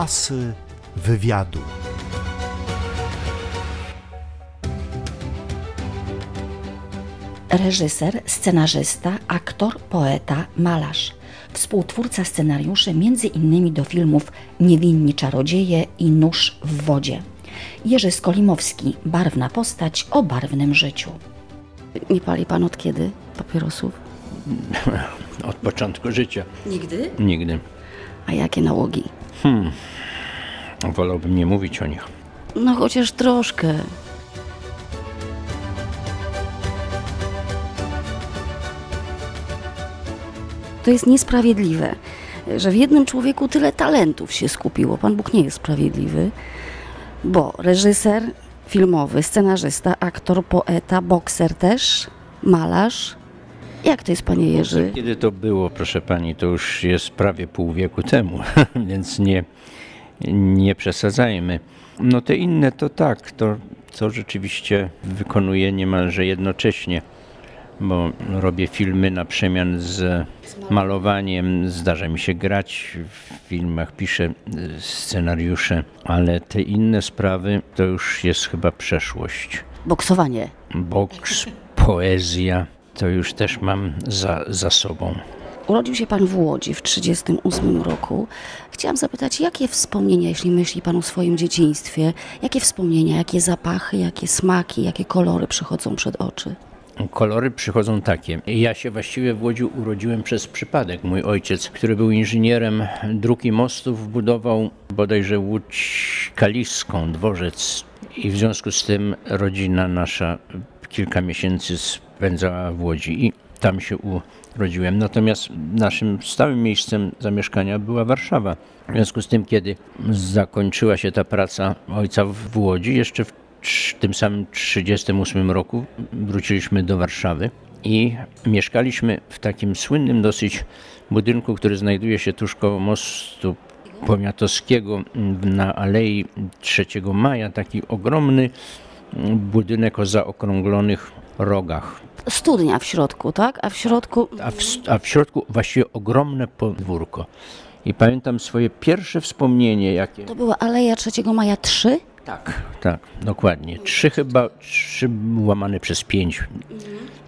Asy wywiadu. Reżyser, scenarzysta, aktor, poeta, malarz. Współtwórca scenariuszy między innymi do filmów Niewinni czarodzieje i Nóż w wodzie. Jerzy Skolimowski, barwna postać o barwnym życiu. Nie pali pan od kiedy papierosów? Od początku życia. Nigdy? Nigdy. A jakie nałogi? Wolałbym nie mówić o nich. No chociaż troszkę. To jest niesprawiedliwe, że w jednym człowieku tyle talentów się skupiło. Pan Bóg nie jest sprawiedliwy, bo reżyser filmowy, scenarzysta, aktor, poeta, bokser też, malarz. Jak to jest, panie Jerzy? Kiedy to było, proszę pani, to już jest prawie pół wieku temu, więc nie, nie przesadzajmy. No te inne to tak, to, to rzeczywiście wykonuję niemalże jednocześnie, bo robię filmy na przemian z malowaniem, zdarza mi się grać w filmach, piszę scenariusze, ale te inne sprawy to już jest chyba przeszłość. Boksowanie. Boks, poezja, to już też mam za, za sobą. Urodził się pan w Łodzi w 1938 roku. Chciałam zapytać, jakie wspomnienia, jeśli myśli pan o swoim dzieciństwie, jakie wspomnienia, jakie zapachy, jakie smaki, jakie kolory przychodzą przed oczy? Kolory przychodzą takie. Ja się właściwie w Łodzi urodziłem przez przypadek. Mój ojciec, który był inżynierem dróg i mostów, budował bodajże Łódź Kaliską, dworzec. I w związku z tym rodzina nasza kilka miesięcy spędzała w Łodzi i tam się urodziłem. Natomiast naszym stałym miejscem zamieszkania była Warszawa. W związku z tym, kiedy zakończyła się ta praca ojca w Łodzi, jeszcze w tym samym 1938 roku wróciliśmy do Warszawy i mieszkaliśmy w takim słynnym dosyć budynku, który znajduje się tuż koło mostu Poniatowskiego na Alei 3 Maja. Taki ogromny budynek o zaokrąglonych rogach. Studnia w środku, tak? A w środku A w, a w środku właściwie ogromne podwórko. I pamiętam swoje pierwsze wspomnienie, jakie... to była Aleja 3 Maja 3? Tak, tak, dokładnie. Trzy chyba, trzy łamane przez pięć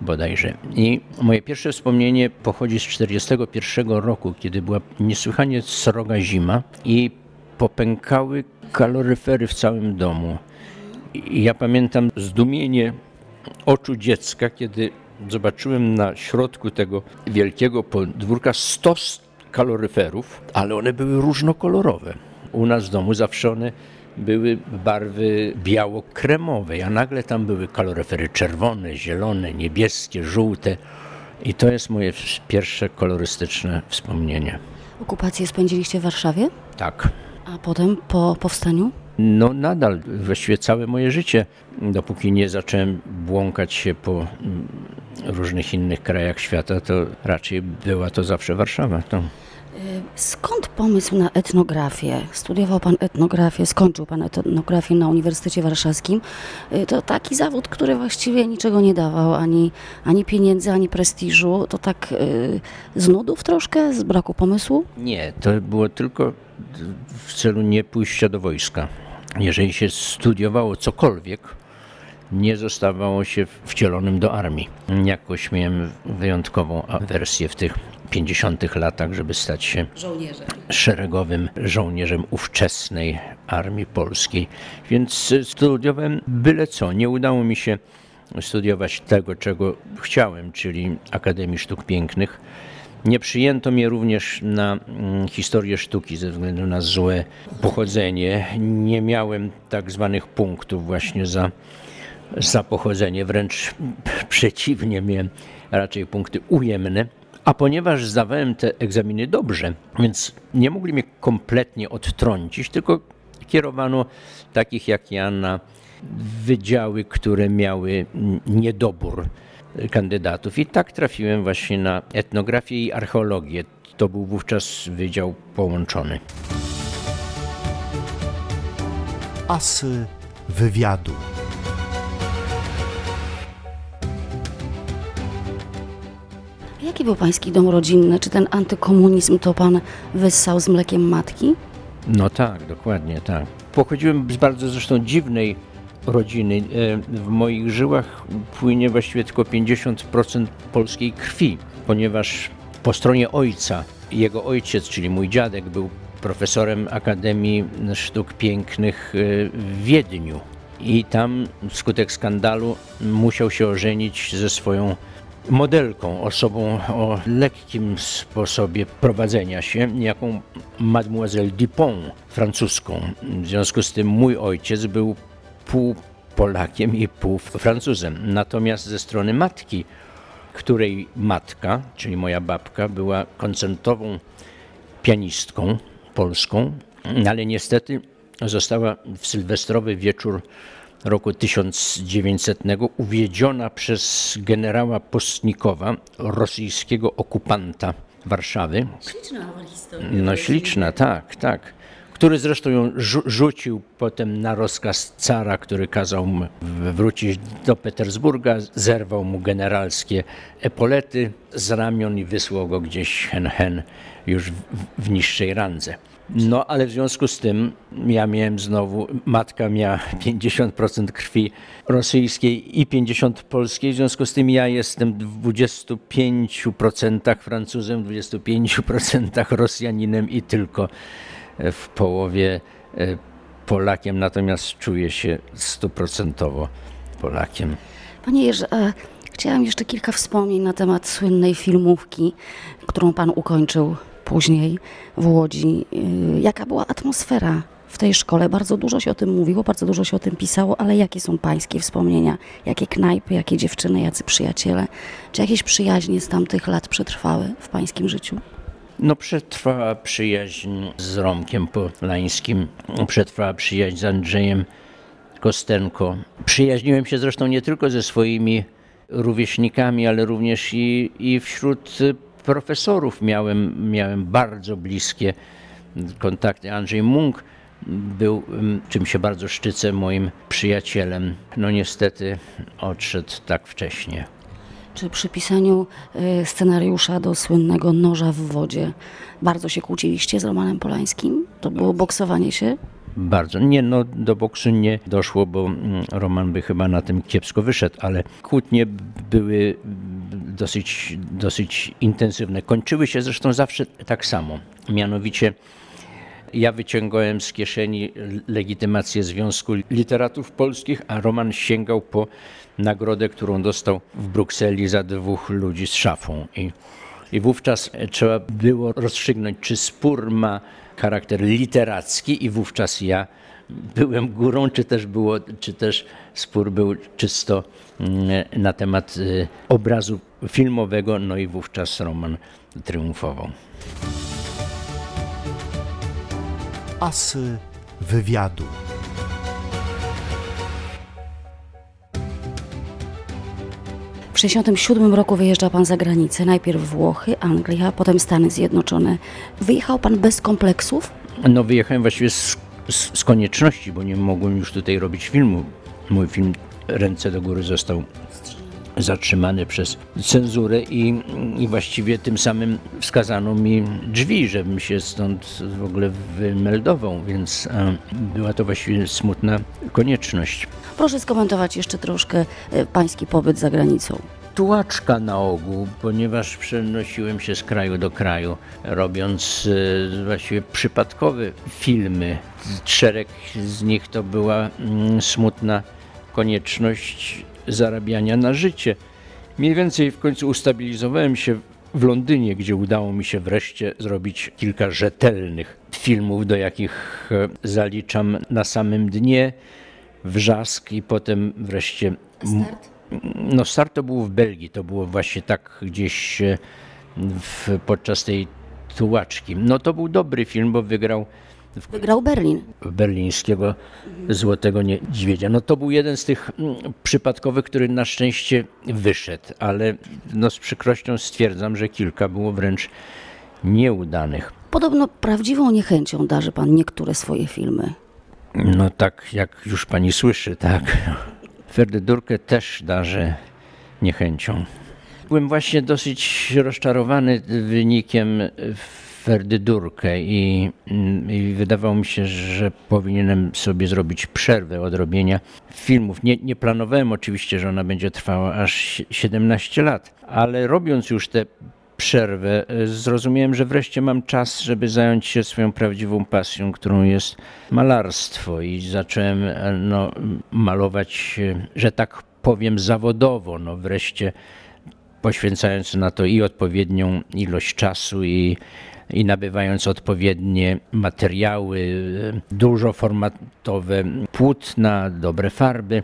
bodajże. I moje pierwsze wspomnienie pochodzi z 41 roku, kiedy była niesłychanie sroga zima i popękały kaloryfery w całym domu. I ja pamiętam zdumienie oczu dziecka, kiedy zobaczyłem na środku tego wielkiego podwórka stos kaloryferów, ale one były różnokolorowe. U nas w domu zawsze one były barwy biało-kremowej, a nagle tam były kaloryfery czerwone, zielone, niebieskie, żółte. I to jest moje pierwsze kolorystyczne wspomnienie. Okupację spędziliście w Warszawie? Tak. A potem po powstaniu? No nadal, właściwie całe moje życie, dopóki nie zacząłem błąkać się po mm, różnych innych krajach świata, to raczej była to zawsze Warszawa. To. Skąd pomysł na etnografię? Studiował pan etnografię, skończył pan etnografię na Uniwersytecie Warszawskim. Y, To taki zawód, który właściwie niczego nie dawał, ani, ani pieniędzy, ani prestiżu. To tak y, z nudów troszkę, z braku pomysłu? Nie, to było tylko w celu nie pójścia do wojska. Jeżeli się studiowało cokolwiek, nie zostawało się wcielonym do armii. Jakoś miałem wyjątkową awersję w tych 50 latach, żeby stać się Żołnierze. szeregowym żołnierzem ówczesnej armii polskiej. Więc studiowałem byle co. Nie udało mi się studiować tego, czego chciałem, czyli Akademii Sztuk Pięknych. Nie przyjęto mnie również na mm, historię sztuki ze względu na złe pochodzenie. Nie miałem tak zwanych punktów właśnie za, za pochodzenie, wręcz przeciwnie, miałem raczej punkty ujemne. A ponieważ zdawałem te egzaminy dobrze, więc nie mogli mnie kompletnie odtrącić, tylko kierowano takich jak ja na wydziały, które miały niedobór kandydatów. I tak trafiłem właśnie na etnografię i archeologię. To był wówczas wydział połączony. Asy wywiadu. Jaki był pański dom rodzinny? Czy ten antykomunizm to pan wyssał z mlekiem matki? No tak, dokładnie tak. Pochodziłem z bardzo zresztą dziwnej rodziny. E, w moich żyłach płynie właściwie tylko 50% polskiej krwi, ponieważ po stronie ojca, jego ojciec, czyli mój dziadek, był profesorem Akademii Sztuk Pięknych e, w Wiedniu. I tam wskutek skandalu musiał się ożenić ze swoją modelką, osobą o lekkim sposobie prowadzenia się, jaką Mademoiselle Dupont, francuską. W związku z tym mój ojciec był pół Polakiem i pół Francuzem. Natomiast ze strony matki, której matka, czyli moja babka, była koncertową pianistką polską, ale niestety została w sylwestrowy wieczór roku 1900 uwiedziona przez generała Postnikowa, rosyjskiego okupanta Warszawy. Śliczna historia. No śliczna, tak, tak. Który zresztą ją rzucił potem na rozkaz cara, który kazał mu wrócić do Petersburga, zerwał mu generalskie epolety z ramion i wysłał go gdzieś hen hen już w, w niższej randze. No ale w związku z tym ja miałem znowu, matka miała 50% krwi rosyjskiej i 50% polskiej, w związku z tym ja jestem w 25% Francuzem, 25% Rosjaninem i tylko w połowie e, Polakiem, natomiast czuję się stuprocentowo Polakiem. Panie Jerzy, e, chciałam jeszcze kilka wspomnień na temat słynnej filmówki, którą pan ukończył później w Łodzi. Y, jaka była atmosfera w tej szkole? Bardzo dużo się o tym mówiło, bardzo dużo się o tym pisało, ale jakie są pańskie wspomnienia? Jakie knajpy, jakie dziewczyny, jacy przyjaciele? Czy jakieś przyjaźnie z tamtych lat przetrwały w pańskim życiu? No przetrwała przyjaźń z Romkiem Polańskim, przetrwała przyjaźń z Andrzejem Kostenko. Przyjaźniłem się zresztą nie tylko ze swoimi rówieśnikami, ale również i, i wśród profesorów miałem, miałem bardzo bliskie kontakty. Andrzej Munk był, mm, czym się bardzo szczycę, moim przyjacielem. No niestety odszedł tak wcześnie. Czy przy pisaniu y, scenariusza do słynnego Noża w wodzie bardzo się kłóciliście z Romanem Polańskim? To było boksowanie się? Bardzo. Nie, no do boksu nie doszło, bo mm, Roman by chyba na tym kiepsko wyszedł, ale kłótnie były dosyć, dosyć intensywne. Kończyły się zresztą zawsze tak samo. Mianowicie ja wyciągałem z kieszeni legitymację Związku Literatów Polskich, a Roman sięgał po nagrodę, którą dostał w Brukseli za dwóch ludzi z szafą. I, i wówczas trzeba było rozstrzygnąć, czy spór ma charakter literacki i wówczas ja byłem górą, czy też, było, czy też spór był czysto mm, na temat y, obrazu filmowego, no i wówczas Roman triumfował. Asy wywiadu. W 1967 roku wyjeżdża Pan za granicę, najpierw Włochy, Anglia, potem Stany Zjednoczone. Wyjechał Pan bez kompleksów? No wyjechałem właściwie z, z, z konieczności, bo nie mogłem już tutaj robić filmu. Mój film Ręce do góry został zatrzymany przez cenzurę i, i właściwie tym samym wskazano mi drzwi, żebym się stąd w ogóle wymeldował, więc a, była to właściwie smutna konieczność. Proszę skomentować jeszcze troszkę e, pański pobyt za granicą tułaczka na ogół, ponieważ przenosiłem się z kraju do kraju, robiąc e, właściwie przypadkowe filmy. Szereg z nich to była mm, smutna konieczność zarabiania na życie. Mniej więcej w końcu ustabilizowałem się w Londynie, gdzie udało mi się wreszcie zrobić kilka rzetelnych filmów, do jakich e, zaliczam na samym dnie wrzask i potem wreszcie. Start? No, start to był w Belgii, to było właśnie tak gdzieś e, w, podczas tej tułaczki. No to był dobry film, bo wygrał Wygrał Berlin. Berlińskiego Złotego Niedźwiedzia. No to był jeden z tych mm, przypadkowych, który na szczęście wyszedł, ale no z przykrością stwierdzam, że kilka było wręcz nieudanych. Podobno prawdziwą niechęcią darzy pan niektóre swoje filmy. No tak, jak już pani słyszy, tak. Ferdydurkę też darzę niechęcią. Byłem właśnie dosyć rozczarowany wynikiem ferdydurkę i, i wydawało mi się, że powinienem sobie zrobić przerwę od robienia filmów. Nie, nie planowałem oczywiście, że ona będzie trwała aż 17 lat, ale robiąc już te przerwę, e, zrozumiałem, że wreszcie mam czas, żeby zająć się swoją prawdziwą pasją, którą jest malarstwo i zacząłem e, no, malować, e, że tak powiem, zawodowo. No, wreszcie poświęcając na to i odpowiednią ilość czasu i i nabywając odpowiednie materiały, dużo formatowe płótna, dobre farby.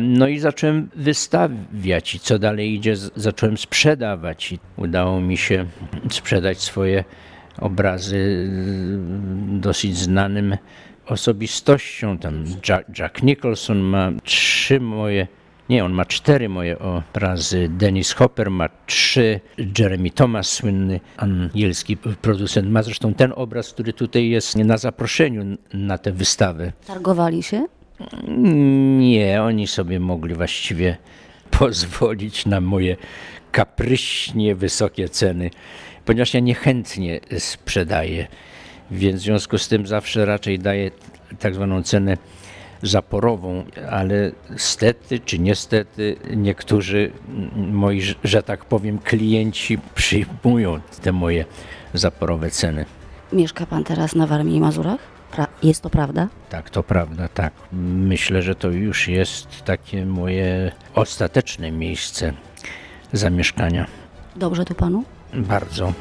No i zacząłem wystawiać i co dalej idzie, zacząłem sprzedawać i udało mi się sprzedać swoje obrazy y, dosyć znanym osobistościom. Tam Jack, Jack Nicholson ma trzy moje nie, on ma cztery moje obrazy. Dennis Hopper ma trzy. Jeremy Thomas, słynny angielski producent, ma zresztą ten obraz, który tutaj jest na zaproszeniu na tę wystawę. Targowali się? Oni sobie mogli właściwie pozwolić na moje kapryśnie wysokie ceny, ponieważ ja niechętnie sprzedaję, więc w związku z tym zawsze raczej daję tak zwaną cenę zaporową, ale stety czy niestety niektórzy moi, że tak powiem, klienci przyjmują te moje zaporowe ceny. Mieszka pan teraz na Warmii i Mazurach? Jest to prawda? Tak, to prawda, tak. Myślę, że to już jest takie moje ostateczne miejsce zamieszkania. Dobrze tu panu? Bardzo.